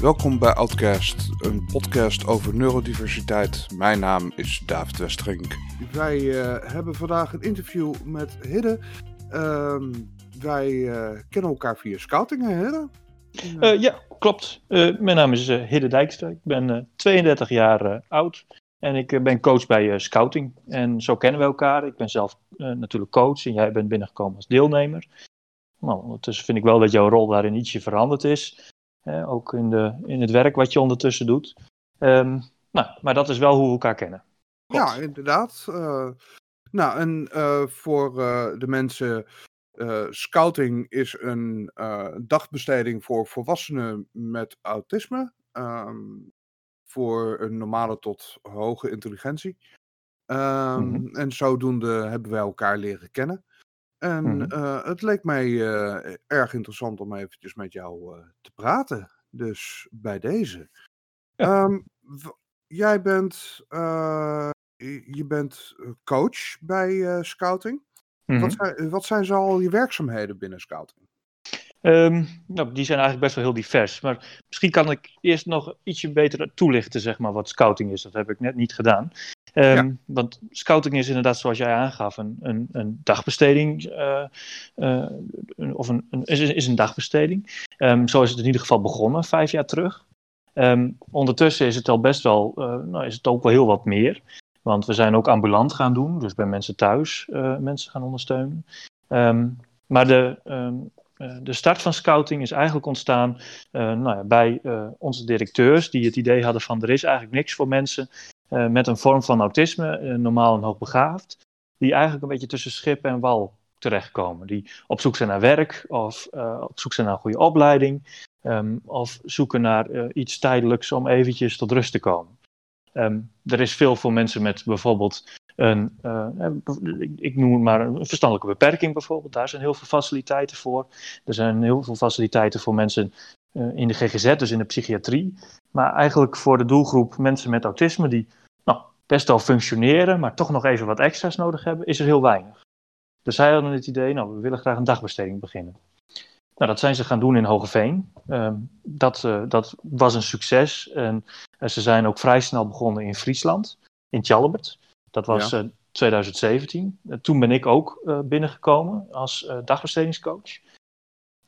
Welkom bij Outcast, een podcast over neurodiversiteit. Mijn naam is David Westerink. Wij eh, hebben vandaag een interview met Hidde. Ehm, wij eh, kennen elkaar via scouting, hè, Hidde? Uh, ja, klopt. mijn naam is Hidde Dijkstra. Ik ben 32 jaar oud en ik ben coach bij scouting. En zo kennen we elkaar. Ik ben zelf natuurlijk coach en jij bent binnengekomen als deelnemer. Nou, ondertussen vind ik wel dat jouw rol daarin ietsje veranderd is ook in, de, in het werk wat je ondertussen doet. Um, nou, maar dat is wel hoe we elkaar kennen. Ja, inderdaad. Uh, nou, en uh, voor uh, de mensen, scouting is een dagbesteding voor volwassenen met autisme. Um, voor een normale tot hoge intelligentie. Um, mm -hmm. En zodoende hebben wij elkaar leren kennen. En mm -hmm. het leek mij uh, erg interessant om eventjes met jou uh, te praten. Dus bij deze. Ja. Um, jij bent, je bent coach bij Scouting. Mm -hmm. wat, zijn, wat zijn zoal je werkzaamheden binnen Scouting? Um, nou, die zijn eigenlijk best wel heel divers. Maar misschien kan ik eerst nog ietsje beter toelichten, zeg maar, wat scouting is. Dat heb ik net niet gedaan. Ja. Want scouting is inderdaad, zoals jij aangaf, een, een, een dagbesteding. Uh, uh, of een, een, is, is een dagbesteding. Um, zo is het in ieder geval begonnen, vijf jaar terug. Um, ondertussen is het al best wel, uh, nou is het ook wel heel wat meer. Want we zijn ook ambulant gaan doen, dus bij mensen thuis mensen gaan ondersteunen. maar de, de start van scouting is eigenlijk ontstaan nou ja, bij onze directeurs, die het idee hadden van er is eigenlijk niks voor mensen uh, met een vorm van autisme, uh, normaal en hoogbegaafd, die eigenlijk een beetje tussen schip en wal terechtkomen. Die op zoek zijn naar werk of uh, op zoek zijn naar een goede opleiding um, of zoeken naar iets tijdelijks om eventjes tot rust te komen. Um, er is veel voor mensen met bijvoorbeeld een, ik noem maar een verstandelijke beperking bijvoorbeeld, daar zijn heel veel faciliteiten voor. Er zijn heel veel faciliteiten voor mensen in de GGZ, dus in de psychiatrie. Maar eigenlijk voor de doelgroep mensen met autisme die nou, best wel functioneren, maar toch nog even wat extra's nodig hebben, is er heel weinig. Dus zij hadden het idee, nou, we willen graag een dagbesteding beginnen. Nou, dat zijn ze gaan doen in Hogeveen. Um, dat, uh, dat was een succes. En uh, ze zijn ook vrij snel begonnen in Friesland, in Tjallebert. Dat was ja. uh, 2017. toen ben ik ook binnengekomen als dagbestedingscoach.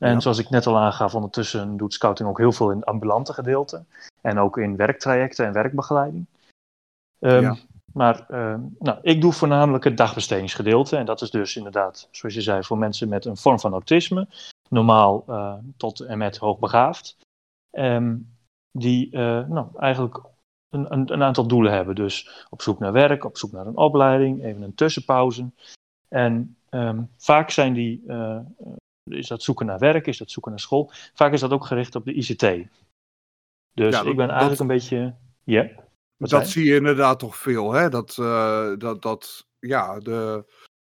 En ja. zoals ik net al aangaf, ondertussen doet scouting ook heel veel in het ambulante gedeelte. En ook in werktrajecten en werkbegeleiding. Um, ja. Maar uh, nou, ik doe voornamelijk het dagbestedingsgedeelte. En dat is dus inderdaad, zoals je zei, voor mensen met een vorm van autisme. Normaal uh, tot en met hoogbegaafd. Um, die uh, nou, eigenlijk een, een, een, aantal doelen hebben. Dus op zoek naar werk, op zoek naar een opleiding, even een tussenpauze. En um, vaak zijn die is dat zoeken naar werk, is dat zoeken naar school. Vaak is dat ook gericht op de ICT. Dus ja, dat, ik ben eigenlijk dat, een beetje. Ja. dat zie je inderdaad toch veel, hè? Dat, uh, dat, dat ja, de.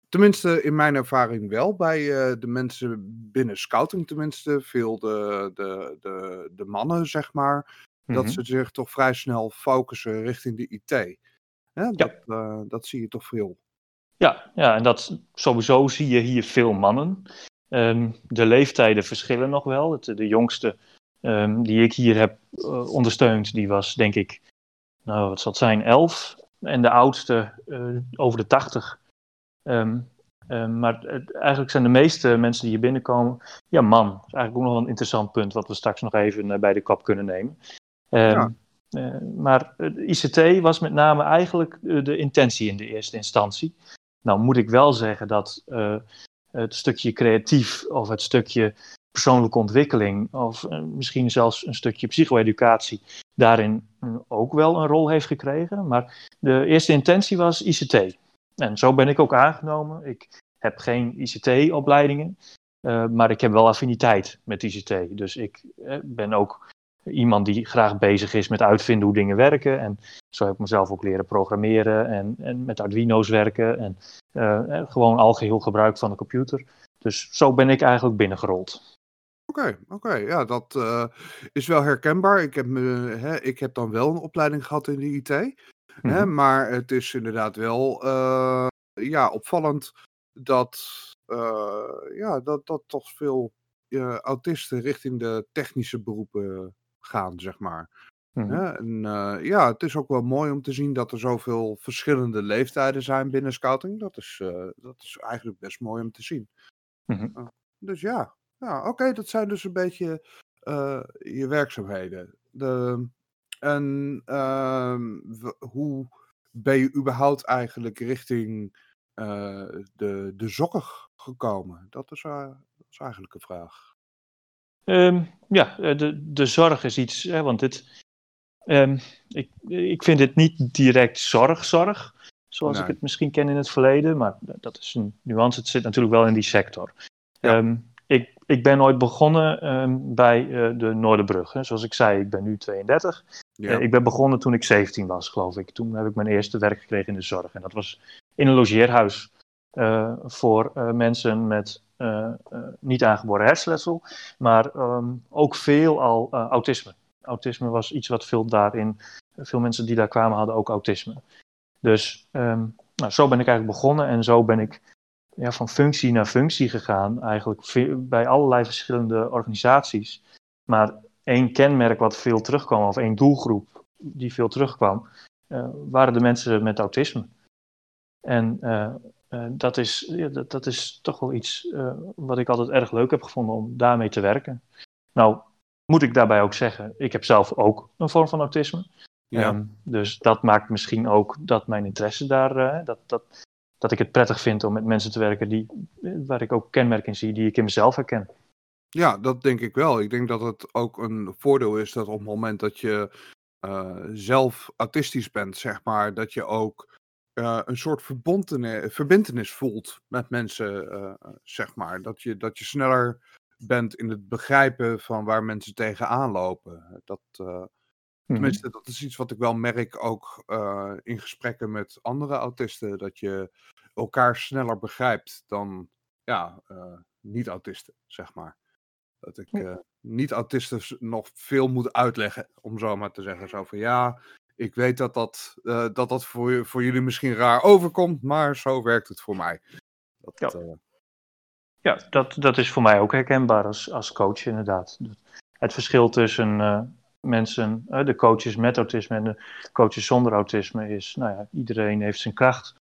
Tenminste, in mijn ervaring wel. Bij uh, de mensen binnen scouting, tenminste. Veel de, de, de, de mannen, zeg maar. Mm -hmm. Dat ze zich toch vrij snel focussen richting de IT. Hè? Dat, ja. uh, dat zie je toch veel. Ja, ja, en dat sowieso zie je hier veel mannen. Um, de leeftijden verschillen nog wel. Het, de jongste um, die ik hier heb uh, ondersteund, die was denk ik, nou wat zal het zijn, elf. En de oudste uh, over de tachtig. Um, maar het, eigenlijk zijn de meeste mensen die hier binnenkomen, ja man. Dat is eigenlijk ook nog wel een interessant punt, wat we straks nog even uh, bij de kop kunnen nemen. Ja. maar ICT was met name eigenlijk de intentie in de eerste instantie. Nou moet ik wel zeggen dat het stukje creatief of het stukje persoonlijke ontwikkeling of uh, misschien zelfs een stukje psycho-educatie daarin uh, ook wel een rol heeft gekregen. Maar de eerste intentie was ICT. En zo ben ik ook aangenomen. Ik heb geen ICT-opleidingen, uh, maar ik heb wel affiniteit met ICT. Dus ik ben ook iemand die graag bezig is met uitvinden hoe dingen werken. En zo heb ik mezelf ook leren programmeren en, en met Arduino's werken. En uh, gewoon algeheel gebruik van de computer. Dus zo ben ik eigenlijk binnengerold. Oké, okay, oké. Okay. Ja, dat uh, is wel herkenbaar. Ik heb, me, hè, ik heb dan wel een opleiding gehad in de IT. Mm -hmm. hè, mhm. maar het is inderdaad wel uh, ja, opvallend dat, ja, dat, dat toch veel autisten richting de technische beroepen gaan, zeg maar. Mhm. Hè, en eh, ja, het is ook wel mooi om te zien dat er zoveel verschillende leeftijden zijn binnen scouting. Dat is, eh, dat is eigenlijk best mooi om te zien. Mhm. Uh, dus ja, ja oké, dat zijn dus een beetje je werkzaamheden. De, en uh, hoe ben je überhaupt eigenlijk richting de, de zorg gekomen? Dat is, dat is eigenlijk een vraag. Um, ja, de, de zorg is iets, hè, want dit, Um, ik, ik vind het niet direct zorgzorg, zoals nee. ik het misschien ken in het verleden, maar dat is een nuance. Het zit natuurlijk wel in die sector. Ja. Um, ik, ik ben ooit begonnen um, bij uh, de Noorderbrug. Hè. Zoals ik zei, ik ben nu 32. Ja. Uh, ik ben begonnen toen ik 17 was, geloof ik. Toen heb ik mijn eerste werk gekregen in de zorg. En dat was in een logeerhuis uh, voor mensen met niet aangeboren hersenletsel, maar ook veel al autisme autisme was iets wat veel daarin, veel mensen die daar kwamen hadden ook autisme. Dus um, nou, zo ben ik eigenlijk begonnen en zo ben ik ja, van functie naar functie gegaan, eigenlijk bij allerlei verschillende organisaties. Maar één kenmerk wat veel terugkwam, of één doelgroep die veel terugkwam, waren de mensen met autisme. En uh, dat, is, ja, dat, dat, is toch wel iets wat ik altijd erg leuk heb gevonden om daarmee te werken. Nou, moet ik daarbij ook zeggen, ik heb zelf ook een vorm van autisme. Ja. Um, dus dat maakt misschien ook dat mijn interesse daar, uh, dat, dat, dat ik het prettig vind om met mensen te werken die, waar ik ook kenmerken in zie die ik in mezelf herken. Ja, dat denk ik wel. Ik denk dat het ook een voordeel is dat op het moment dat je zelf autistisch bent, zeg maar, dat je ook uh, een soort verbintenis voelt met mensen, zeg maar. Dat je, dat je sneller bent in het begrijpen van waar mensen tegenaan lopen. Dat, uh, tenminste, dat is iets wat ik wel merk ook in gesprekken met andere autisten. Dat je elkaar sneller begrijpt dan ja, niet-autisten, zeg maar. Dat ik niet-autisten nog veel moet uitleggen, om zo maar te zeggen. Zo van ja, ik weet dat dat, dat, dat voor, voor jullie misschien raar overkomt, maar zo werkt het voor mij. Dat, ja. Ja, dat, dat is voor mij ook herkenbaar als, als coach, inderdaad. Het verschil tussen uh, mensen, de coaches met autisme en de coaches zonder autisme is, nou ja, iedereen heeft zijn kracht.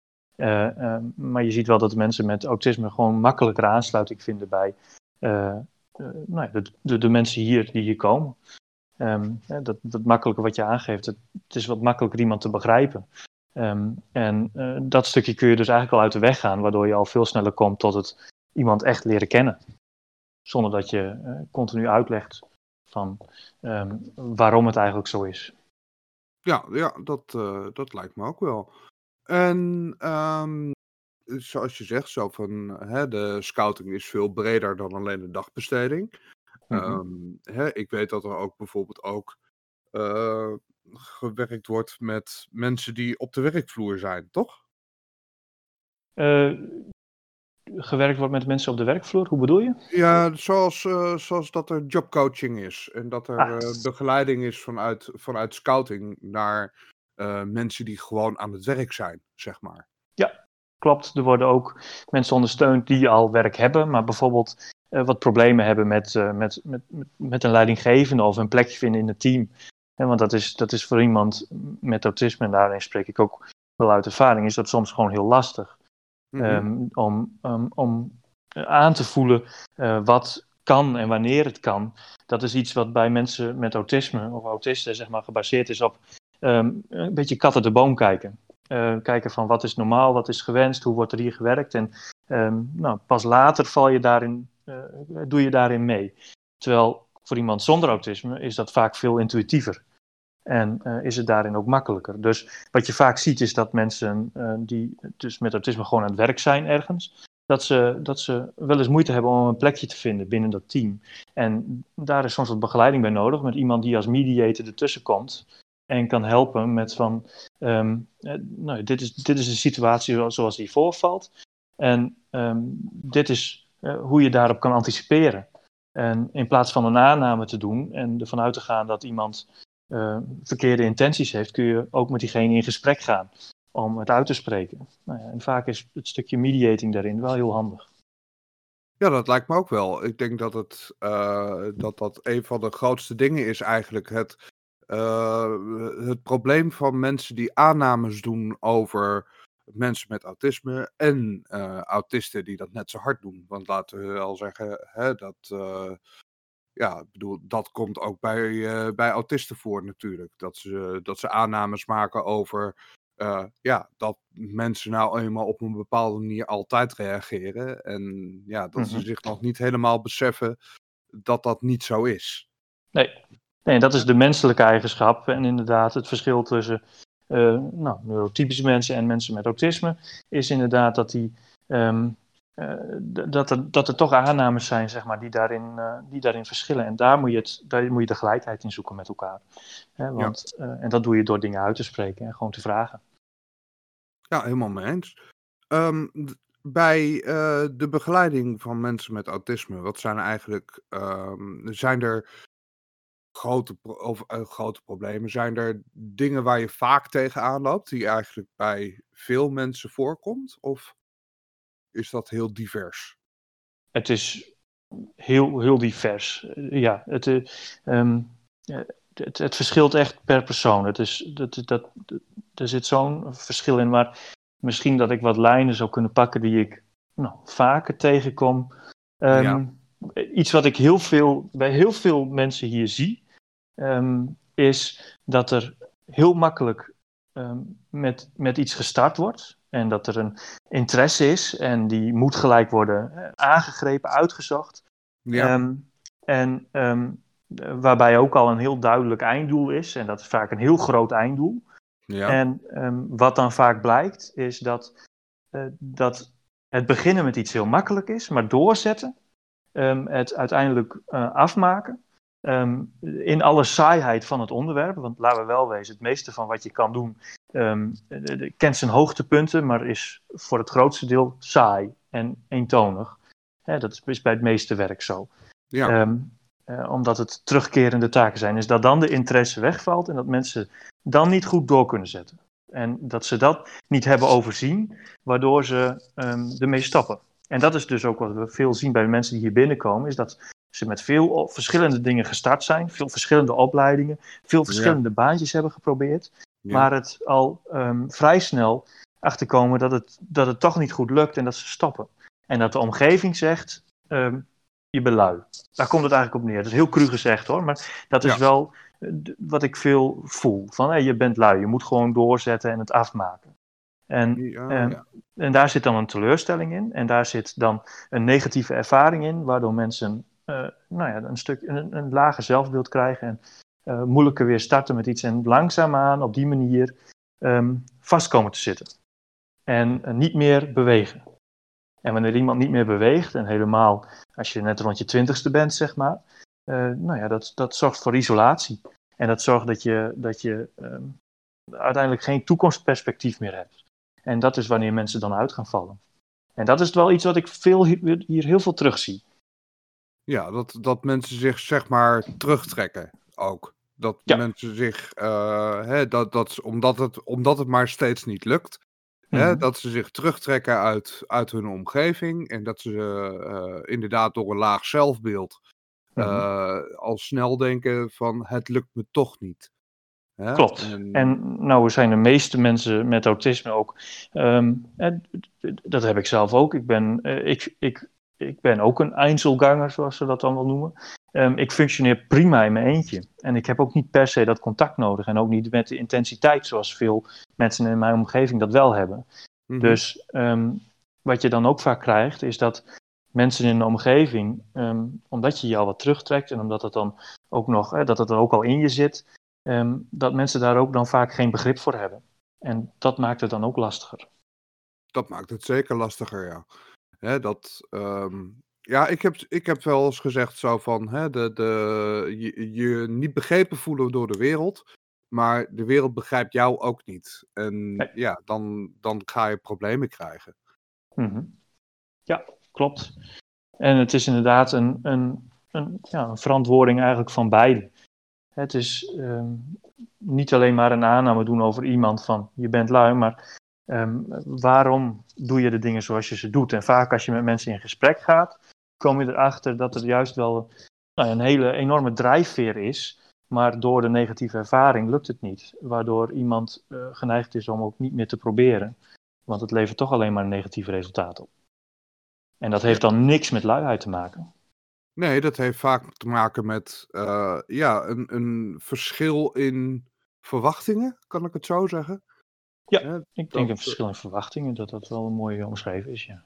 Maar je ziet wel dat mensen met autisme gewoon makkelijker aansluiting vinden bij nou ja, de, de, de, mensen hier die hier komen. Um, dat, dat makkelijke wat je aangeeft, het, is wat makkelijker iemand te begrijpen. Um, en dat stukje kun je dus eigenlijk al uit de weg gaan, waardoor je al veel sneller komt tot het iemand echt leren kennen. Zonder dat je uh, continu uitlegt van um, waarom het eigenlijk zo is. Ja, ja dat, uh, dat lijkt me ook wel. En zoals je zegt, zo van, hè, de scouting is veel breder dan alleen de dagbesteding. Mm -hmm. um, hè, ik weet dat er ook bijvoorbeeld ook uh, gewerkt wordt met mensen die op de werkvloer zijn, toch? Uh, gewerkt wordt met mensen op de werkvloer? Hoe bedoel je? Ja, zoals, uh, zoals dat er jobcoaching is. En dat er ah. begeleiding is vanuit, vanuit scouting naar mensen die gewoon aan het werk zijn, zeg maar. Ja, klopt. Er worden ook mensen ondersteund die al werk hebben, maar bijvoorbeeld wat problemen hebben met, met, met, met een leidinggevende of een plekje vinden in het team. En want dat is, dat is voor iemand met autisme, en daarin spreek ik ook wel uit ervaring, is dat soms gewoon heel lastig. Mm -hmm. um, om, um, om aan te voelen uh, wat kan en wanneer het kan. Dat is iets wat bij mensen met autisme of autisten zeg maar, gebaseerd is op um, een beetje kat uit de boom kijken. Uh, kijken van wat is normaal, wat is gewenst, hoe wordt er hier gewerkt. En nou, pas later val je daarin, doe je daarin mee. Terwijl voor iemand zonder autisme is dat vaak veel intuïtiever. En uh, is het daarin ook makkelijker. Dus wat je vaak ziet is dat mensen uh, die dus met autisme gewoon aan het werk zijn ergens, dat ze, dat ze wel eens moeite hebben om een plekje te vinden binnen dat team. En daar is soms wat begeleiding bij nodig, met iemand die als mediator ertussen komt en kan helpen met van, um, nou, dit, is, dit is de situatie zoals die voorvalt. En um, dit is hoe je daarop kan anticiperen. En in plaats van een aanname te doen en ervan uit te gaan dat iemand uh, verkeerde intenties heeft, kun je ook met diegene in gesprek gaan om het uit te spreken. Nou ja, en vaak is het stukje mediating daarin wel heel handig. Ja, dat lijkt me ook wel. Ik denk dat het, uh, dat, dat een van de grootste dingen is eigenlijk het, het probleem van mensen die aannames doen over mensen met autisme en uh, autisten die dat net zo hard doen. Want laten we wel zeggen, hè, dat, ja, ik bedoel, dat komt ook bij, bij autisten voor natuurlijk. Dat ze, dat ze aannames maken over ja, dat mensen nou eenmaal op een bepaalde manier altijd reageren. En ja, dat ze Mhm. zich nog niet helemaal beseffen dat dat niet zo is. Nee. nee, dat is de menselijke eigenschap. En inderdaad, het verschil tussen eh, nou, neurotypische mensen en mensen met autisme is inderdaad dat, die, ehm, eh, dat, er, dat er toch aannames zijn zeg maar, die, daarin, eh, die daarin verschillen. En daar moet, je het, daar moet je de gelijkheid in zoeken met elkaar. Hè, want, eh, en dat doe je door dingen uit te spreken en gewoon te vragen. Ja, helemaal mee eens. Ehm, bij de begeleiding van mensen met autisme, wat zijn eigenlijk, ehm, zijn er grote, of, eh, grote problemen? Zijn er dingen waar je vaak tegenaan loopt, die eigenlijk bij veel mensen voorkomt? Of is dat heel divers? Het is heel, heel divers. Eh, Ja, het, eh, ehm, eh, het, het verschilt echt per persoon. Het is, dat, dat, er zit zo'n verschil in, maar misschien dat ik wat lijnen zou kunnen pakken die ik nou, vaker tegenkom. Ehm, Ja. Iets wat ik heel veel, bij heel veel mensen hier zie, ehm, is dat er heel makkelijk ehm, met, met iets gestart wordt. En dat er een interesse is en die moet gelijk worden eh, aangegrepen, uitgezocht. Ja, Ehm, en waarbij ook al een heel duidelijk einddoel is. En dat is vaak een heel groot einddoel. ja, En wat dan vaak blijkt, is dat, eh, dat het beginnen met iets heel makkelijk is, maar doorzetten, het uiteindelijk eh, afmaken. Ehm, in alle saaiheid van het onderwerp, want laten we wel wezen, het meeste van wat je kan doen ehm, kent zijn hoogtepunten, maar is voor het grootste deel saai en eentonig. Dat is- bij het meeste werk zo. ja, Ehm, eh, omdat het terugkerende taken zijn, is dat dan de interesse wegvalt en dat mensen dan niet goed door kunnen zetten. En dat ze dat niet hebben overzien, waardoor ze ermee stappen. En dat is dus ook wat we veel zien bij de mensen die hier binnenkomen, is dat ze met veel verschillende dingen gestart zijn, veel verschillende opleidingen, veel verschillende baantjes hebben geprobeerd, ja. maar het al ehm, vrij snel achterkomen dat het, dat het toch niet goed lukt en dat ze stoppen. En dat de omgeving zegt, ehm, je bent lui. Daar komt het eigenlijk op neer. Dat is heel cru gezegd hoor, maar dat is Ja. wel eh, wat ik veel voel. Van je bent lui, je moet gewoon doorzetten en het afmaken. En, Ja, en, ja. en daar zit dan een teleurstelling in en daar zit dan een negatieve ervaring in, waardoor mensen nou ja, een, stuk, een, een lager zelfbeeld krijgen en eh, moeilijker weer starten met iets en langzaamaan op die manier ehm, vast komen te zitten. En eh, niet meer bewegen. En wanneer iemand niet meer beweegt, en helemaal als je net rond je twintigste bent, zeg maar, eh, nou ja, dat, dat zorgt voor isolatie. En dat zorgt dat je, dat je ehm, uiteindelijk geen toekomstperspectief meer hebt. En dat is wanneer mensen dan uit gaan vallen. En dat is wel iets wat ik veel, hier heel veel terugzie. Ja, dat, dat mensen zich zeg maar terugtrekken ook. Dat Ja. mensen zich, eh, hè, dat, dat, omdat, het, omdat het maar steeds niet lukt, hè, Mhm. dat ze zich terugtrekken uit, uit hun omgeving en dat ze eh, inderdaad door een laag zelfbeeld Mhm. eh, al snel denken van het lukt me toch niet. Hè? Klopt. En, En nou zijn de meeste mensen met autisme ook. ehm, en dat heb ik zelf ook. Ik ben, ik, ik, ik ben ook een Einzelganger, zoals ze dat dan wel noemen. Ehm, ik functioneer prima in mijn eentje. En ik heb ook niet per se dat contact nodig. En ook niet met de intensiteit zoals veel mensen in mijn omgeving dat wel hebben. mhm, Dus ehm, wat je dan ook vaak krijgt, is dat mensen in de omgeving, ehm, omdat je je al wat terugtrekt en omdat het dan ook nog, hè, dat het er ook al in je zit, dat mensen daar ook dan vaak geen begrip voor hebben. En dat maakt het dan ook lastiger. dat maakt het zeker lastiger, ja. Hè, dat, ehm, ja, ik heb, ik heb wel eens gezegd zo van, hè, de, de, je, je niet begrepen voelen door de wereld, maar de wereld begrijpt jou ook niet. En Nee. ja, dan, dan ga je problemen krijgen. Mhm. Ja, klopt. En het is inderdaad een, een, een, ja, een verantwoording eigenlijk van beiden. Het is ehm, niet alleen maar een aanname doen over iemand van je bent lui, maar ehm, waarom doe je de dingen zoals je ze doet? En vaak als je met mensen in gesprek gaat, kom je erachter dat er juist wel nou, een hele enorme drijfveer is. Maar door de negatieve ervaring lukt het niet. Waardoor iemand uh, geneigd is om ook niet meer te proberen. Want het levert toch alleen maar een negatief resultaat op. En dat heeft dan niks met luiheid te maken. Nee, dat heeft vaak te maken met uh, ja, een, een verschil in verwachtingen, kan ik het zo zeggen? Ja, ik denk een verschil in verwachtingen, dat dat wel een mooie omschreven is, ja.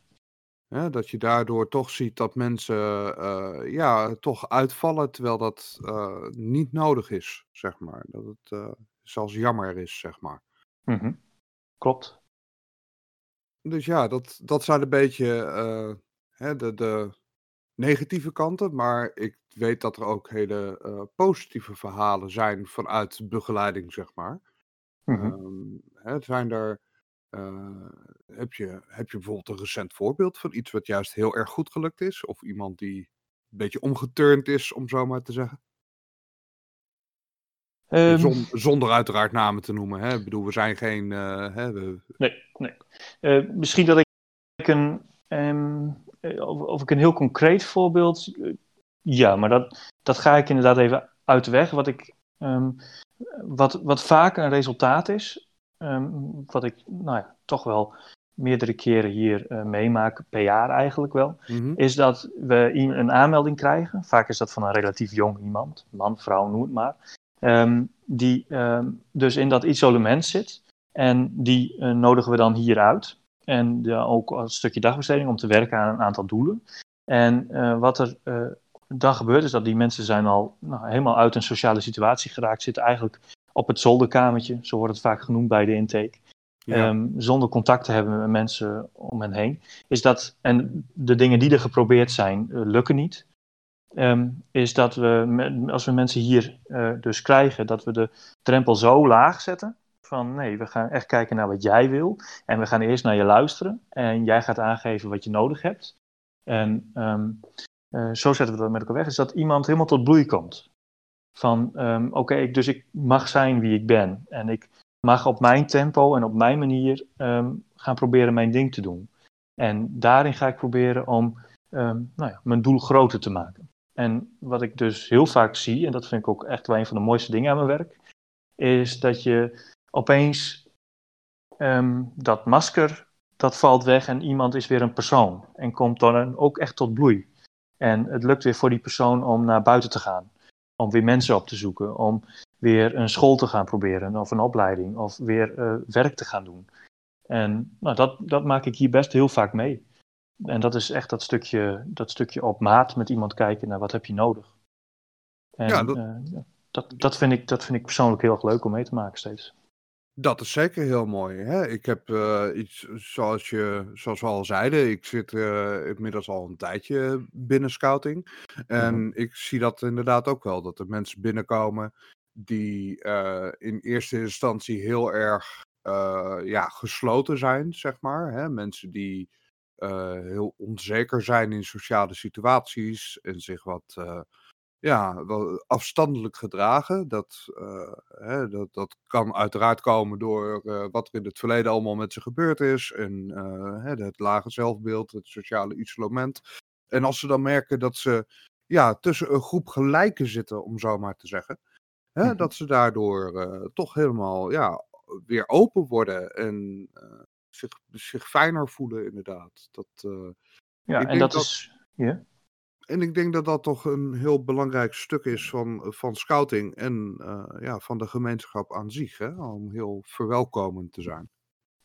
Ja, dat je daardoor toch ziet dat mensen uh, ja, toch uitvallen, terwijl dat uh, niet nodig is, zeg maar. Dat het uh, zelfs jammer is, zeg maar. Mm -hmm. Klopt. Dus ja, dat, dat zijn een beetje hè, de, de negatieve kanten, maar ik weet dat er ook hele positieve verhalen zijn vanuit begeleiding, zeg maar. Mm -hmm. hè, zijn er uh, heb, je, heb je bijvoorbeeld een recent voorbeeld van iets wat juist heel erg goed gelukt is? Of iemand die een beetje omgeturnd is, om zo maar te zeggen? Um, zonder uiteraard namen te noemen. Hè? Ik bedoel, we zijn geen. Uh, hè, we... Nee, nee. Uh, misschien dat ik een. Um, of, of, ik een heel concreet voorbeeld. ja, maar dat, dat ga ik inderdaad even uit de weg. Wat, ik, um, wat, wat vaak een resultaat is, Ehm, wat ik nou ja, toch wel meerdere keren hier uh, meemaak, per jaar eigenlijk wel, mhm. is dat we een aanmelding krijgen. Vaak is dat van een relatief jong iemand, man, vrouw, noem het maar. Um, die um, dus in dat isolement zit. En die uh, nodigen we dan hier uit. En ook als stukje dagbesteding om te werken aan een aantal doelen. En uh, wat er dan gebeurt is dat die mensen zijn al nou, helemaal uit een sociale situatie geraakt, zitten eigenlijk op het zolderkamertje, zo wordt het vaak genoemd bij de intake. Ehm, zonder contact te hebben met mensen om hen heen. Is dat, en de dingen die er geprobeerd zijn, uh, lukken niet. Um, is dat we, als we mensen hier uh, dus krijgen, dat we de drempel zo laag zetten. Van nee, we gaan echt kijken naar wat jij wil. En we gaan eerst naar je luisteren. En jij gaat aangeven wat je nodig hebt. En um, uh, zo zetten we dat met elkaar weg. Is dat iemand helemaal tot bloei komt. Van um, oké, dus ik mag zijn wie ik ben. En ik mag op mijn tempo en op mijn manier um, gaan proberen mijn ding te doen. En daarin ga ik proberen om um, nou ja, mijn doel groter te maken. En wat ik dus heel vaak zie, en dat vind ik ook echt wel een van de mooiste dingen aan mijn werk, is dat je opeens dat masker, dat valt weg en iemand is weer een persoon. En komt dan ook echt tot bloei. En het lukt weer voor die persoon om naar buiten te gaan om weer mensen op te zoeken, om weer een school te gaan proberen of een opleiding of weer uh, werk te gaan doen. En nou, dat, dat maak ik hier best heel vaak mee. En dat is echt dat stukje, dat stukje op maat met iemand kijken naar wat heb je nodig. En, ja, dat... Uh, dat, dat, vind ik, dat vind ik persoonlijk heel erg leuk om mee te maken steeds. Dat is zeker heel mooi. Hè? Ik heb uh, iets, zoals, je, zoals we al zeiden, ik zit uh, inmiddels al een tijdje binnen scouting. En mm -hmm. ik zie dat inderdaad ook wel, dat er mensen binnenkomen die uh, in eerste instantie heel erg ja, gesloten zijn, zeg maar. Hè? Mensen die heel onzeker zijn in sociale situaties en zich wat ja, wel afstandelijk gedragen. Dat, uh, hè, dat, dat kan uiteraard komen door uh, wat er in het verleden allemaal met ze gebeurd is. En uh, hè, het lage zelfbeeld, het sociale isolement. En als ze dan merken dat ze ja, tussen een groep gelijken zitten, om zo maar te zeggen. Hè, mm-hmm. Dat ze daardoor toch helemaal ja, weer open worden en zich, zich fijner voelen, inderdaad. Dat, ja, en dat, dat is. Ja? En ik denk dat dat toch een heel belangrijk stuk is van, van scouting en uh, ja, van de gemeenschap aan zich, hè? om heel verwelkomend te zijn.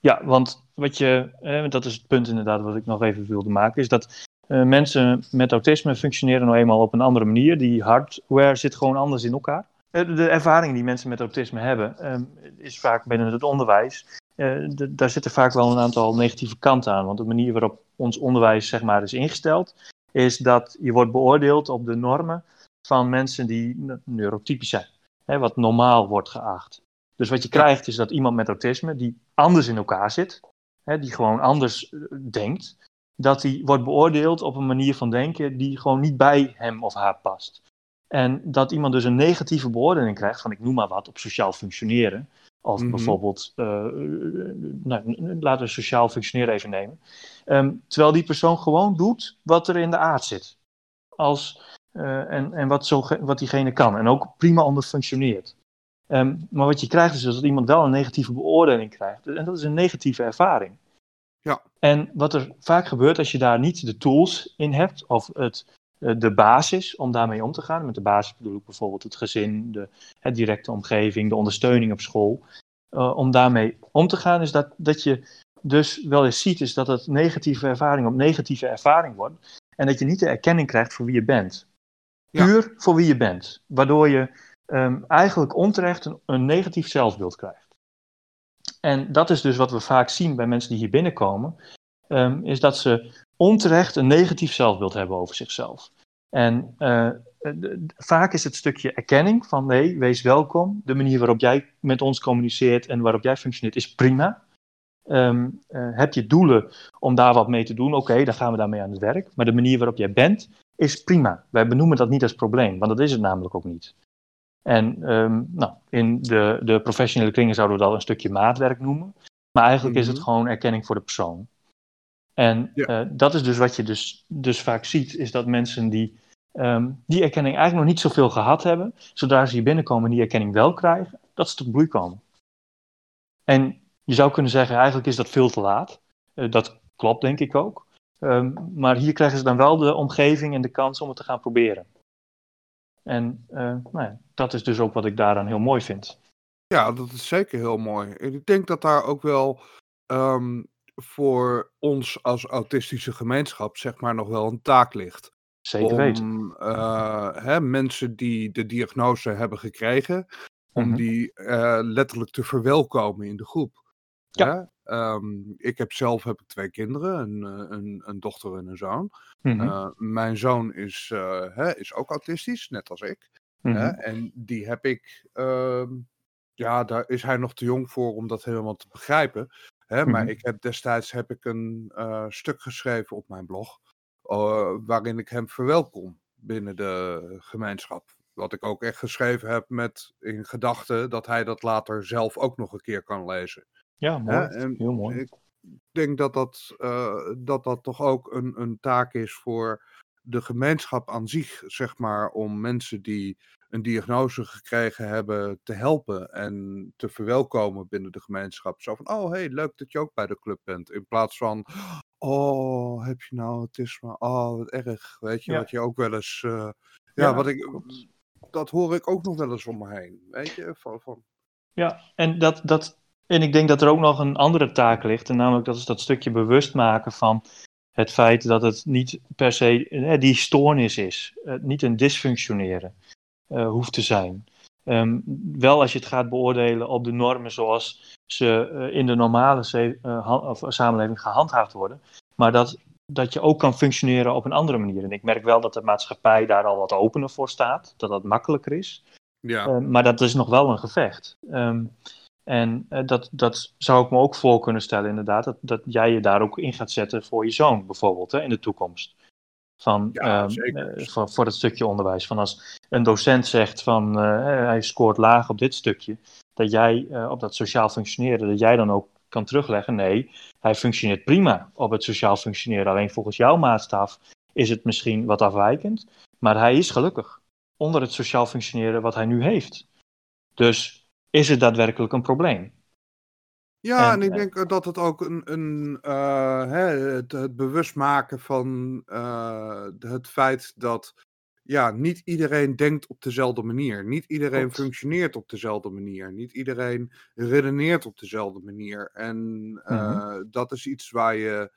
Ja, want wat je, eh, dat is het punt inderdaad wat ik nog even wilde maken, is dat uh, mensen met autisme functioneren nou eenmaal op een andere manier. Die hardware zit gewoon anders in elkaar. de ervaring die mensen met autisme hebben, ehm, is vaak binnen het onderwijs. De, daar zitten vaak wel een aantal negatieve kanten aan. Want de manier waarop ons onderwijs zeg maar, is ingesteld, is dat je wordt beoordeeld op de normen van mensen die neurotypisch zijn. Hè, wat normaal wordt geacht. Dus wat je krijgt is dat iemand met autisme, die anders in elkaar zit, hè, die gewoon anders eh, denkt, dat die wordt beoordeeld op een manier van denken die gewoon niet bij hem of haar past. En dat iemand dus een negatieve beoordeling krijgt van ik noem maar wat op sociaal functioneren, Als Mhm. bijvoorbeeld, eh, nou, laten we sociaal functioneren even nemen. Ehm, terwijl die persoon gewoon doet wat er in de aard zit. Als, eh, en en wat, zo, wat diegene kan. En ook prima onder functioneert. Ehm, maar wat je krijgt is dat iemand wel een negatieve beoordeling krijgt. En dat is een negatieve ervaring. Ja. En wat er vaak gebeurt als je daar niet de tools in hebt, of het, de basis om daarmee om te gaan. Met de basis bedoel ik bijvoorbeeld het gezin, de het directe omgeving, de ondersteuning op school. eh, om daarmee om te gaan, is dat, dat je dus wel eens ziet, is dat het negatieve ervaring op negatieve ervaring wordt. En dat je niet de erkenning krijgt voor wie je bent. Ja. Puur voor wie je bent. Waardoor je ehm, eigenlijk onterecht een, een negatief zelfbeeld krijgt. En dat is dus wat we vaak zien bij mensen die hier binnenkomen. ehm, is dat ze onterecht een negatief zelfbeeld hebben over zichzelf. En eh, vaak is het stukje erkenning van nee, wees welkom. De manier waarop jij met ons communiceert en waarop jij functioneert is prima. Ehm, eh, heb je doelen om daar wat mee te doen? Oké, dan gaan we daarmee aan het werk. Maar de manier waarop jij bent is prima. Wij benoemen dat niet als probleem, want dat is het namelijk ook niet. En ehm, nou, in de, de professionele kringen zouden we dat een stukje maatwerk noemen. Maar eigenlijk is het Mhm. gewoon erkenning voor de persoon. En Ja. eh, dat is dus wat je dus, dus vaak ziet, is dat mensen die ehm, die erkenning eigenlijk nog niet zoveel gehad hebben, zodra ze hier binnenkomen en die erkenning wel krijgen, dat ze tot bloei komen. En je zou kunnen zeggen, eigenlijk is dat veel te laat. Eh, dat klopt denk ik ook. Ehm, maar hier krijgen ze dan wel de omgeving en de kans om het te gaan proberen. En eh, nou ja, dat is dus ook wat ik daaraan heel mooi vind. Ja, dat is zeker heel mooi. En ik denk dat daar ook wel ehm, voor ons als autistische gemeenschap, zeg maar, nog wel een taak ligt. Zeker weten. Om eh, hè, mensen die de diagnose hebben gekregen, om Mhm. die eh, letterlijk te verwelkomen in de groep. Ja. Ehm, ik heb zelf heb ik twee kinderen, een, eh, een, een dochter en een zoon. Mhm, mijn zoon is, hè, is ook autistisch, net als ik. mhm. Hè? En die heb ik, ehm, ja, daar is hij nog te jong voor om dat helemaal te begrijpen. Hè? Maar Mhm. ik heb destijds heb ik een eh, stuk geschreven op mijn blog, eh, waarin ik hem verwelkom binnen de gemeenschap. Wat ik ook echt geschreven heb met in gedachte dat hij dat later zelf ook nog een keer kan lezen. Ja, mooi. En Heel mooi. ik denk dat dat, eh, dat, dat toch ook een, een taak is voor de gemeenschap aan zich, zeg maar, om mensen die een diagnose gekregen hebben te helpen en te verwelkomen binnen de gemeenschap. Zo van, oh hey, leuk dat je ook bij de club bent. In plaats van, oh, heb je nou autisme? Oh, wat erg. Weet je, Ja. wat je ook wel eens, eh, ja, Ja, wat ik, dat hoor ik ook nog wel eens om me heen. Weet je, van, van Ja, en, dat, dat, en ik denk dat er ook nog een andere taak ligt. En namelijk dat is dat stukje bewust maken van het feit dat het niet per se eh, die stoornis is. Eh, niet een dysfunctioneren eh, hoeft te zijn. Ehm, wel als je het gaat beoordelen op de normen zoals ze eh, in de normale eh, of, samenleving gehandhaafd worden. Maar dat, dat je ook kan functioneren op een andere manier. En ik merk wel dat de maatschappij daar al wat opener voor staat. Dat dat makkelijker is. ja. Eh, maar dat is nog wel een gevecht. Ehm, en eh, dat, dat zou ik me ook voor kunnen stellen, inderdaad. Dat, dat jij je daar ook in gaat zetten voor je zoon, bijvoorbeeld, hè, in de toekomst. Van, Ja, ehm, eh, voor, voor het stukje onderwijs. Van als een docent zegt van eh, hij scoort laag op dit stukje, dat jij op dat sociaal functioneren, dat jij dan ook kan terugleggen. Nee, hij functioneert prima op het sociaal functioneren. Alleen volgens jouw maatstaf is het misschien wat afwijkend. Maar hij is gelukkig onder het sociaal functioneren wat hij nu heeft. Dus is het daadwerkelijk een probleem? Ja, En, en ik eh, denk dat het ook een, een eh, hè, het, het bewust maken van eh, het feit dat ja, niet iedereen denkt op dezelfde manier. Niet iedereen functioneert op dezelfde manier. Niet iedereen redeneert op dezelfde manier. En eh, dat is iets waar je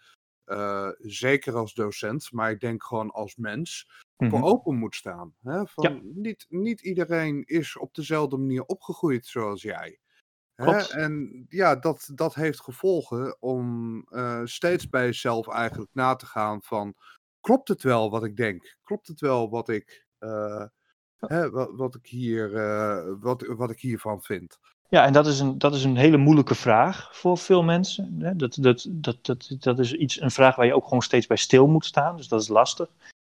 eh, zeker als docent, maar ik denk gewoon als mens, Mhm. voor open moet staan. Hè? Van, Ja. niet, niet iedereen is op dezelfde manier opgegroeid zoals jij. Hè? En ja, dat, dat heeft gevolgen om eh, steeds bij jezelf eigenlijk na te gaan van... Klopt het wel wat ik denk? Klopt het wel wat ik, eh, hè, wat, wat, ik, hier, wat, wat ik hiervan vind? Ja, en dat is, een, dat is een hele moeilijke vraag voor veel mensen. hè. Dat, dat, dat, dat, dat is iets, een vraag waar je ook gewoon steeds bij stil moet staan. Dus dat is lastig.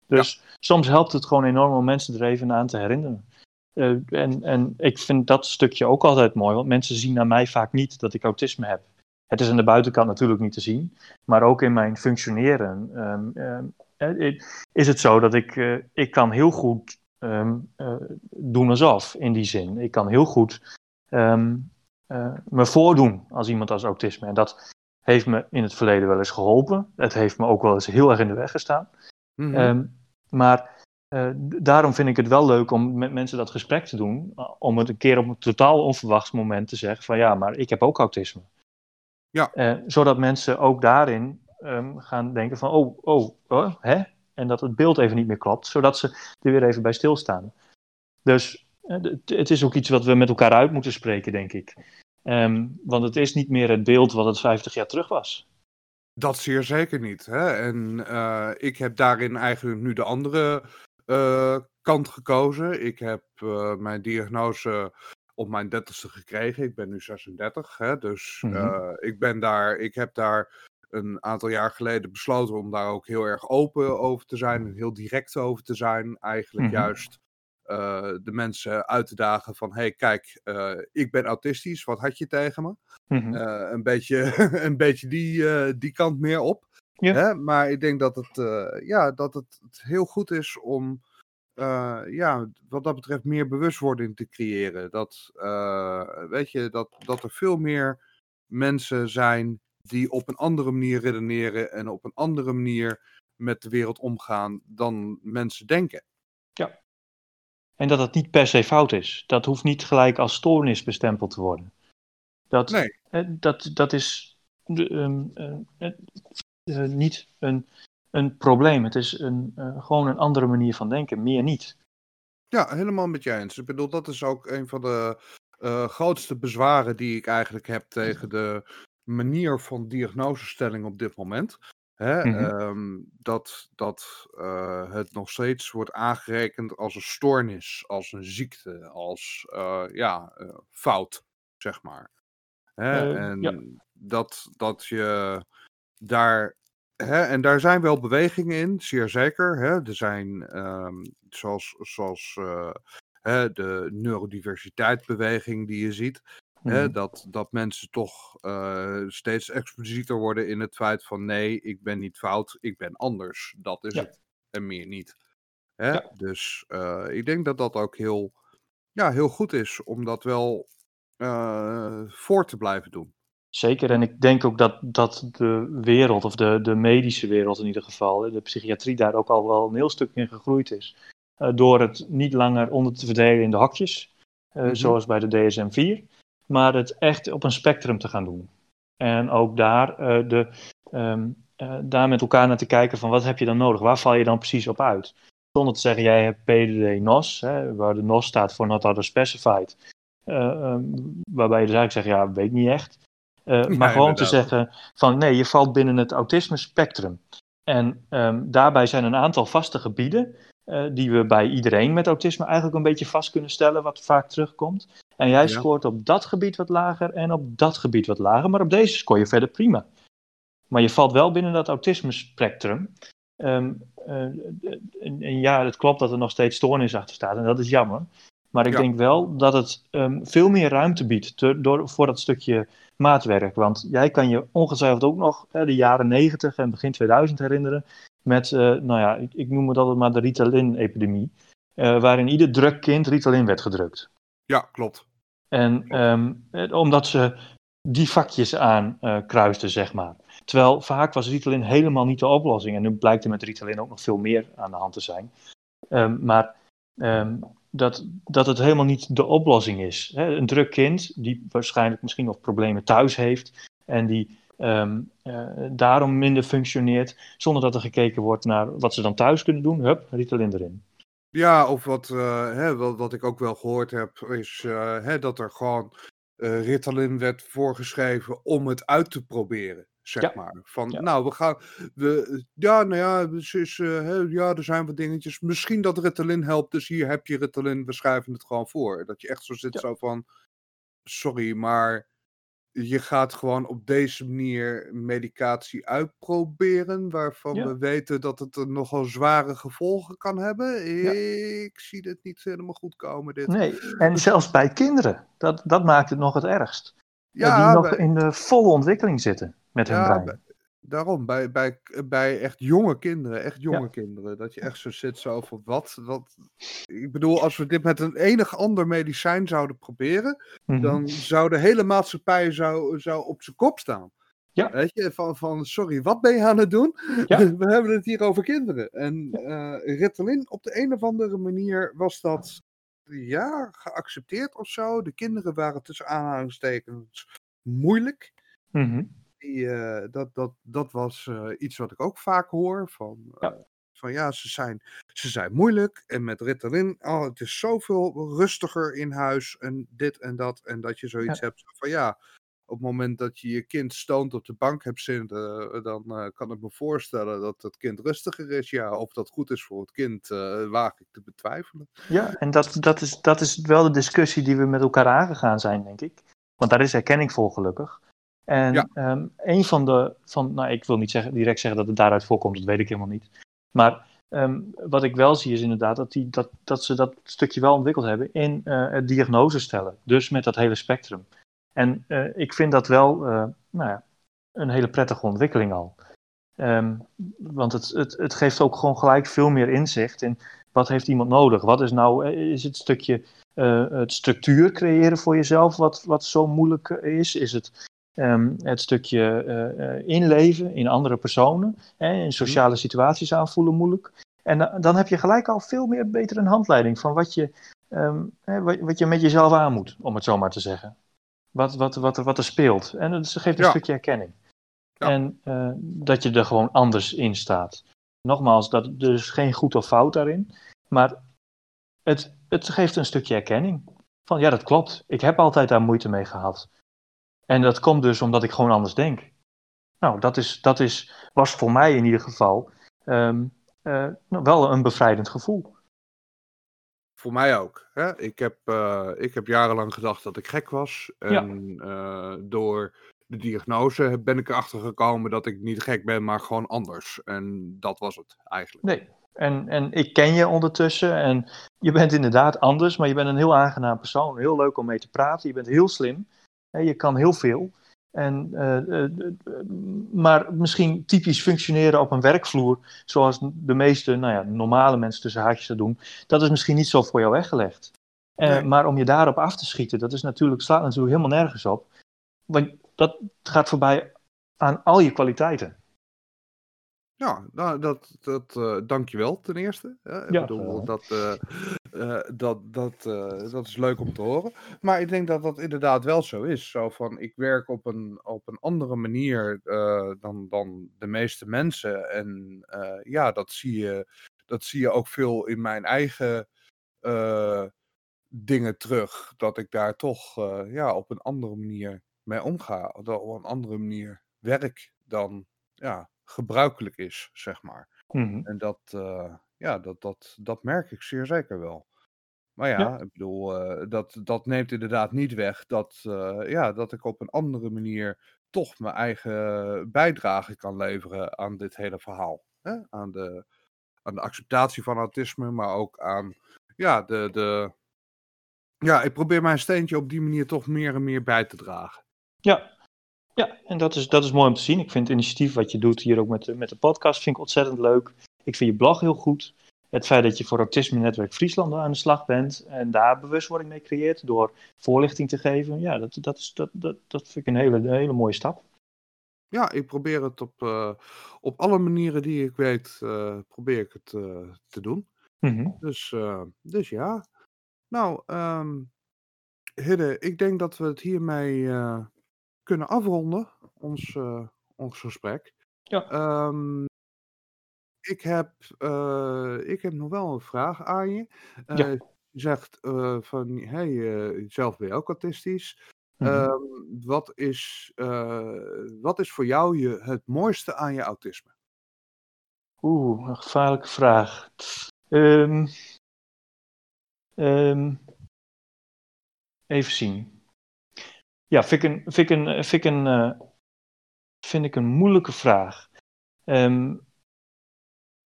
Dus soms helpt het gewoon enorm om mensen er even aan te herinneren. Eh, en, en ik vind dat stukje ook altijd mooi, want mensen zien aan mij vaak niet dat ik autisme heb. Het is aan de buitenkant natuurlijk niet te zien, maar ook in mijn functioneren ehm, ehm, eh, is het zo dat ik, uh, ik kan heel goed um, doen alsof, in die zin. Ik kan heel goed me voordoen als iemand als autisme. En dat heeft me in het verleden wel eens geholpen. Het heeft me ook wel eens heel erg in de weg gestaan. Mhm. maar uh, daarom vind ik het wel leuk om met mensen dat gesprek te doen. Om het een keer op een totaal onverwachts moment te zeggen van ja, maar ik heb ook autisme. Ja. Uh, zodat mensen ook daarin um, gaan denken van oh, oh, oh, hè? En dat het beeld even niet meer klopt. Zodat ze er weer even bij stilstaan. Dus het is ook iets wat we met elkaar uit moeten spreken, denk ik. Um, want het is niet meer het beeld wat het 50 jaar terug was. Dat zeer zeker niet. Hè? En ik heb daarin eigenlijk nu de andere uh, kant gekozen. Ik heb uh, mijn diagnose op mijn dertigste gekregen. Ik ben nu 36, hè, dus mm -hmm. ik ben daar, ik heb daar een aantal jaar geleden besloten om daar ook heel erg open over te zijn en heel direct over te zijn. Eigenlijk mm -hmm. juist de mensen uit te dagen van, hey kijk, ik ben autistisch, wat had je tegen me? Mm -hmm. een, beetje, een beetje die, die kant meer op. Ja. Hè? Maar ik denk dat het, ja, dat het, het, heel goed is om ja, wat dat betreft meer bewustwording te creëren. Dat, weet je, dat, dat er veel meer mensen zijn die op een andere manier redeneren en op een andere manier met de wereld omgaan dan mensen denken. Ja. En dat het niet per se fout is. Dat hoeft niet gelijk als stoornis bestempeld te worden. Dat, nee. dat, dat is um, uh, uh, niet een, een probleem. Het is een, uh, gewoon een andere manier van denken, meer niet. Ja, helemaal met je eens. Ik bedoel, dat is ook een van de grootste bezwaren die ik eigenlijk heb tegen de manier van diagnosestelling op dit moment. Hè? Mm -hmm. um, dat dat uh, het nog steeds wordt aangerekend als een stoornis, als een ziekte, als ja, fout, zeg maar. Hè? en ja. dat, dat je daar Hè, en daar zijn wel bewegingen in, zeer zeker. Hè. Er zijn, um, zoals, zoals hè, de neurodiversiteitsbeweging die je ziet, mm. hè, dat, dat mensen toch uh, steeds explicieter worden in het feit van nee, ik ben niet fout, ik ben anders. Dat is ja. het en meer niet. Hè? Ja. Dus uh, ik denk dat dat ook heel, ja, heel goed is om dat wel voor te blijven doen. Zeker, en ik denk ook dat, dat de wereld, of de, de medische wereld in ieder geval, de psychiatrie daar ook al wel een heel stuk in gegroeid is. Door het niet langer onder te verdelen in de hakjes, mm-hmm. zoals bij de DSM-4, maar het echt op een spectrum te gaan doen. En ook daar, uh, de, um, daar met elkaar naar te kijken van wat heb je dan nodig, waar val je dan precies op uit? Zonder te zeggen, jij hebt PDD-NOS, waar de NOS staat voor Not Other Specified. Um, waarbij je dus eigenlijk zegt, ja, weet niet echt. Maar gewoon te zeggen van nee, je valt binnen het autisme spectrum. En um, daarbij zijn een aantal vaste gebieden uh, die we bij iedereen met autisme eigenlijk een beetje vast kunnen stellen, wat vaak terugkomt. En jij ja. scoort op dat gebied wat lager en op dat gebied wat lager, maar op deze scoor je verder prima. Maar je valt wel binnen dat autisme spectrum. Um, uh, en, en, ja, het klopt dat er nog steeds stoornis achter staat en dat is jammer. Maar ik ja. denk wel dat het um, veel meer ruimte biedt te, door, voor dat stukje maatwerk. Want jij kan je ongetwijfeld ook nog hè, de jaren 90 en begin 2000 herinneren. Met, uh, nou ja, ik, ik noem het altijd maar de Ritalin-epidemie. Uh, waarin ieder druk kind Ritalin werd gedrukt. Ja, klopt. En um, omdat ze die vakjes aan uh, kruisten, zeg maar. Terwijl vaak was Ritalin helemaal niet de oplossing. En nu blijkt er met Ritalin ook nog veel meer aan de hand te zijn. Um, maar um, dat, dat het helemaal niet de oplossing is. Hè? Een druk kind, die waarschijnlijk misschien nog problemen thuis heeft en die um, uh, daarom minder functioneert, zonder dat er gekeken wordt naar wat ze dan thuis kunnen doen. Hup, Ritalin erin. Ja, of wat, uh, hè, wat, wat ik ook wel gehoord heb, is uh, hè, dat er gewoon Ritalin werd voorgeschreven om het uit te proberen zeg ja. maar. Van, ja. nou, we gaan, we, ja, nou ja, dus is, uh, ja, er zijn wat dingetjes. Misschien dat Ritalin helpt, dus hier heb je Ritalin, we schrijven het gewoon voor. Dat je echt zo zit, ja. zo van, sorry, maar je gaat gewoon op deze manier medicatie uitproberen, waarvan Ja. we weten dat het nogal zware gevolgen kan hebben. Ja. Ik zie dit niet helemaal goed komen, dit. Nee, en zelfs bij kinderen. Dat, dat maakt het nog het ergst. Eh, die Ja, nog bij- in de volle ontwikkeling zitten met hun Ja, brein. bij- daarom, bij, bij, bij echt jonge kinderen, echt jonge Ja. kinderen, dat je echt zo zit zo van wat, wat... Ik bedoel, als we dit met een enig ander medicijn zouden proberen, Mhm. dan zou de hele maatschappij zou, zou op zijn kop staan. Ja. Weet je, van, van sorry, wat ben je aan het doen? Ja. We hebben het hier over kinderen. En eh Ritalin, op de een of andere manier was dat, ja, geaccepteerd of zo. De kinderen waren tussen aanhalingstekens moeilijk. Mhm. Die, eh, dat, dat, dat was eh, iets wat ik ook vaak hoor. Van Ja. ja, van, ja ze, zijn, ze zijn moeilijk. En met Ritalin, oh, het is zoveel rustiger in huis. En dit en dat. En dat je zoiets hebt van ja. Op het moment dat je je kind stoont op de bank hebt zitten, eh, dan eh, kan ik me voorstellen dat het kind rustiger is. Ja, of dat goed is voor het kind, eh, waag ik te betwijfelen. Ja, en dat, dat, is, dat is wel de discussie die we met elkaar aangegaan zijn, denk ik. Want daar is erkenning voor, gelukkig. En Ja. ehm, een van de, van, nou ik wil niet zeggen, direct zeggen dat het daaruit voorkomt, dat weet ik helemaal niet. Maar ehm, wat ik wel zie is inderdaad dat, die, dat, dat ze dat stukje wel ontwikkeld hebben in eh, het diagnose stellen. Dus met dat hele spectrum. En eh, ik vind dat wel eh, nou ja, een hele prettige ontwikkeling al. Ehm, want het, het, het geeft ook gewoon gelijk veel meer inzicht in wat heeft iemand nodig. Wat is nou, is het stukje het structuur creëren voor jezelf wat, wat zo moeilijk is? Is het ehm, het stukje eh, eh, inleven in andere personen, hè, in sociale situaties aanvoelen moeilijk? En da- dan heb je gelijk al veel meer beter een handleiding van wat je, ehm, hè, wat, wat je met jezelf aan moet, om het zo maar te zeggen. Wat, wat, wat, er, wat er speelt. En het geeft een Ja. stukje herkenning. Ja. En eh, dat je er gewoon anders in staat. Nogmaals, dat, er is geen goed of fout daarin. Maar het, het geeft een stukje erkenning. Van ja, dat klopt. Ik heb altijd daar moeite mee gehad. En dat komt dus omdat ik gewoon anders denk. Nou, dat, is, dat is, was voor mij in ieder geval ehm, eh, wel een bevrijdend gevoel. Voor mij ook. Hè? Ik, heb, eh, ik heb jarenlang gedacht dat ik gek was. En eh, door de diagnose ben ik erachter gekomen dat ik niet gek ben, maar gewoon anders. En dat was het eigenlijk. Nee. En, en ik ken je ondertussen en je bent inderdaad anders, maar je bent een heel aangenaam persoon. Heel leuk om mee te praten. Je bent heel slim. Je kan heel veel. En, eh, eh, maar misschien typisch functioneren op een werkvloer, zoals de meeste nou ja, normale mensen tussen haakjes dat doen, dat is misschien niet zo voor jou weggelegd. Eh, Nee. Maar om je daarop af te schieten, dat is natuurlijk, slaat natuurlijk helemaal nergens op. Want dat gaat voorbij aan al je kwaliteiten. Ja, nou, dat, dat eh dankjewel ten eerste. Hè? Ik Ja, bedoel, dat, eh, eh, dat, dat, eh, dat is leuk om te horen. Maar ik denk dat dat inderdaad wel zo is. Zo van, ik werk op een, op een andere manier dan, dan de meeste mensen. En ja, dat zie, je, dat zie je ook veel in mijn eigen dingen terug. Dat ik daar toch ja, op een andere manier mee omga. Dat op een andere manier werk dan ja, gebruikelijk is, zeg maar. Mhm. En dat, eh, ja, dat, dat, dat merk ik zeer zeker wel. Maar ja, Ja. ik bedoel, eh, dat, dat neemt inderdaad niet weg dat, eh, ja, dat ik op een andere manier toch mijn eigen bijdrage kan leveren aan dit hele verhaal. Hè? Aan, de, aan de acceptatie van autisme, maar ook aan ja, de, de. Ja, ik probeer mijn steentje op die manier toch meer en meer bij te dragen. Ja, ja en dat is, dat is mooi om te zien. Ik vind het initiatief wat je doet hier ook met, de- met de podcast vind ik ontzettend leuk. Ik vind je blog heel goed. Het feit dat je voor Autisme Netwerk Friesland aan de slag bent en daar bewustwording mee creëert door voorlichting te geven. Ja, dat, dat, is, dat, dat, dat vind ik een hele, een hele mooie stap. Ja, ik probeer het op, eh, op alle manieren die ik weet, eh, probeer ik het eh, te doen. Mhm. Dus, dus ja. Nou, ehm Hidde, ik denk dat we het hiermee kunnen afronden, ons, eh, ons gesprek. Ja. Ehm, ik, heb, eh, ik heb nog wel een vraag aan je. Eh, Ja. Je zegt van, hey, zelf ben je ook autistisch. Mhm. Ehm, wat, is, wat is voor jou je, het mooiste aan je autisme? Oeh, een gevaarlijke vraag. Ehm, even zien. Ja, vind ik een, vind ik een, vind ik een, eh, vind ik een moeilijke vraag. Ehm,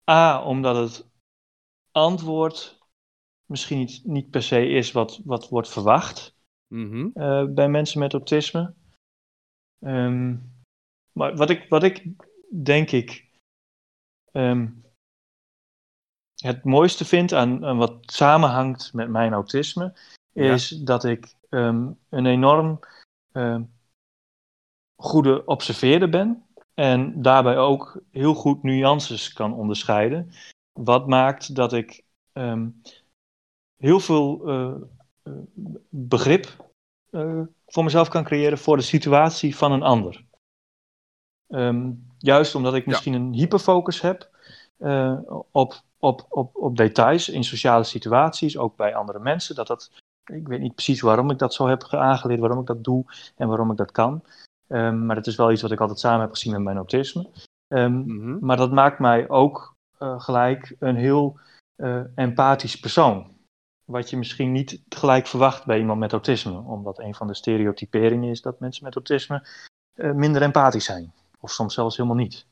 A, omdat het antwoord misschien niet, niet per se is wat, wat wordt verwacht Mhm. eh, bij mensen met autisme. Ehm, maar wat ik, wat ik denk ik ehm, het mooiste vind aan, aan wat samenhangt met mijn autisme, Ja. is dat ik een enorm ehm, goede observeerder ben. En daarbij ook heel goed nuances kan onderscheiden. Wat maakt dat ik ehm, heel veel eh, eh, begrip eh, voor mezelf kan creëren voor de situatie van een ander. Ehm, juist omdat ik misschien een hyperfocus heb eh, op, op, op, op details in sociale situaties, ook bij andere mensen. Dat dat, ik weet niet precies waarom ik dat zo heb aangeleerd, waarom ik dat doe en waarom ik dat kan. Ehm, maar dat is wel iets wat ik altijd samen heb gezien met mijn autisme. Ehm, Mhm. maar dat maakt mij ook eh, gelijk een heel eh, empathisch persoon. Wat je misschien niet gelijk verwacht bij iemand met autisme. Omdat een van de stereotyperingen is dat mensen met autisme eh, minder empathisch zijn. Of soms zelfs helemaal niet.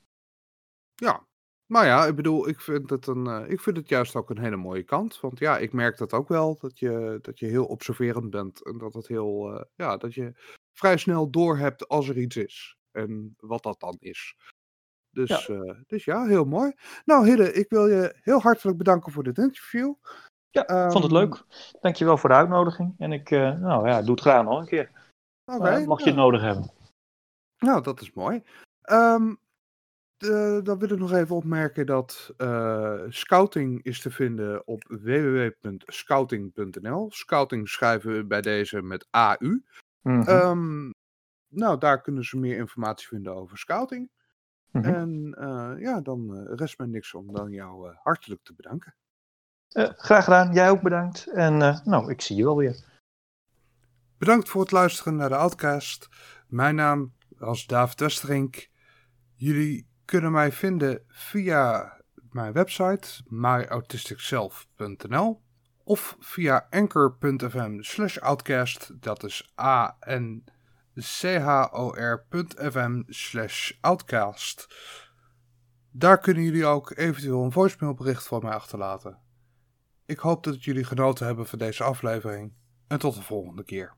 Ja, maar ja, ik bedoel, ik vind, het een, eh, ik vind het juist ook een hele mooie kant. Want ja, ik merk dat ook wel, dat je, dat je heel observerend bent. En dat het heel, eh, ja, dat je vrij snel doorhebt als er iets is. En wat dat dan is. Dus ja, dus ja heel mooi. Nou Hidde, ik wil je heel hartelijk bedanken voor dit interview. Ja, ik vond het Ehm, leuk. Dankjewel voor de uitnodiging. En ik eh, nou, ja, doe het graag nog een keer. Oké, Eh, mocht je nou, het nodig hebben. nou, dat is mooi. Ehm, de- dan wil ik nog even opmerken dat eh, scouting is te vinden op www.scouting.nl. Scouting schrijven we bij deze met AU. Mhm, Ehm, nou, daar kunnen ze meer informatie vinden over scouting. mhm. En eh, ja, dan eh, rest mij niks om dan jou hartelijk te bedanken. Graag gedaan. Jij ook bedankt. En nou, ik zie je wel weer. Bedankt voor het luisteren naar de Outcast. Mijn naam is David Westerink. Jullie kunnen mij vinden via mijn website myautisticself.nl of via anchor.fm slash outcast. Dat is a n c h o r.fm slash outcast. Daar kunnen jullie ook eventueel een voicemailbericht van mij achterlaten. Ik hoop dat jullie genoten hebben van deze aflevering en tot de volgende keer.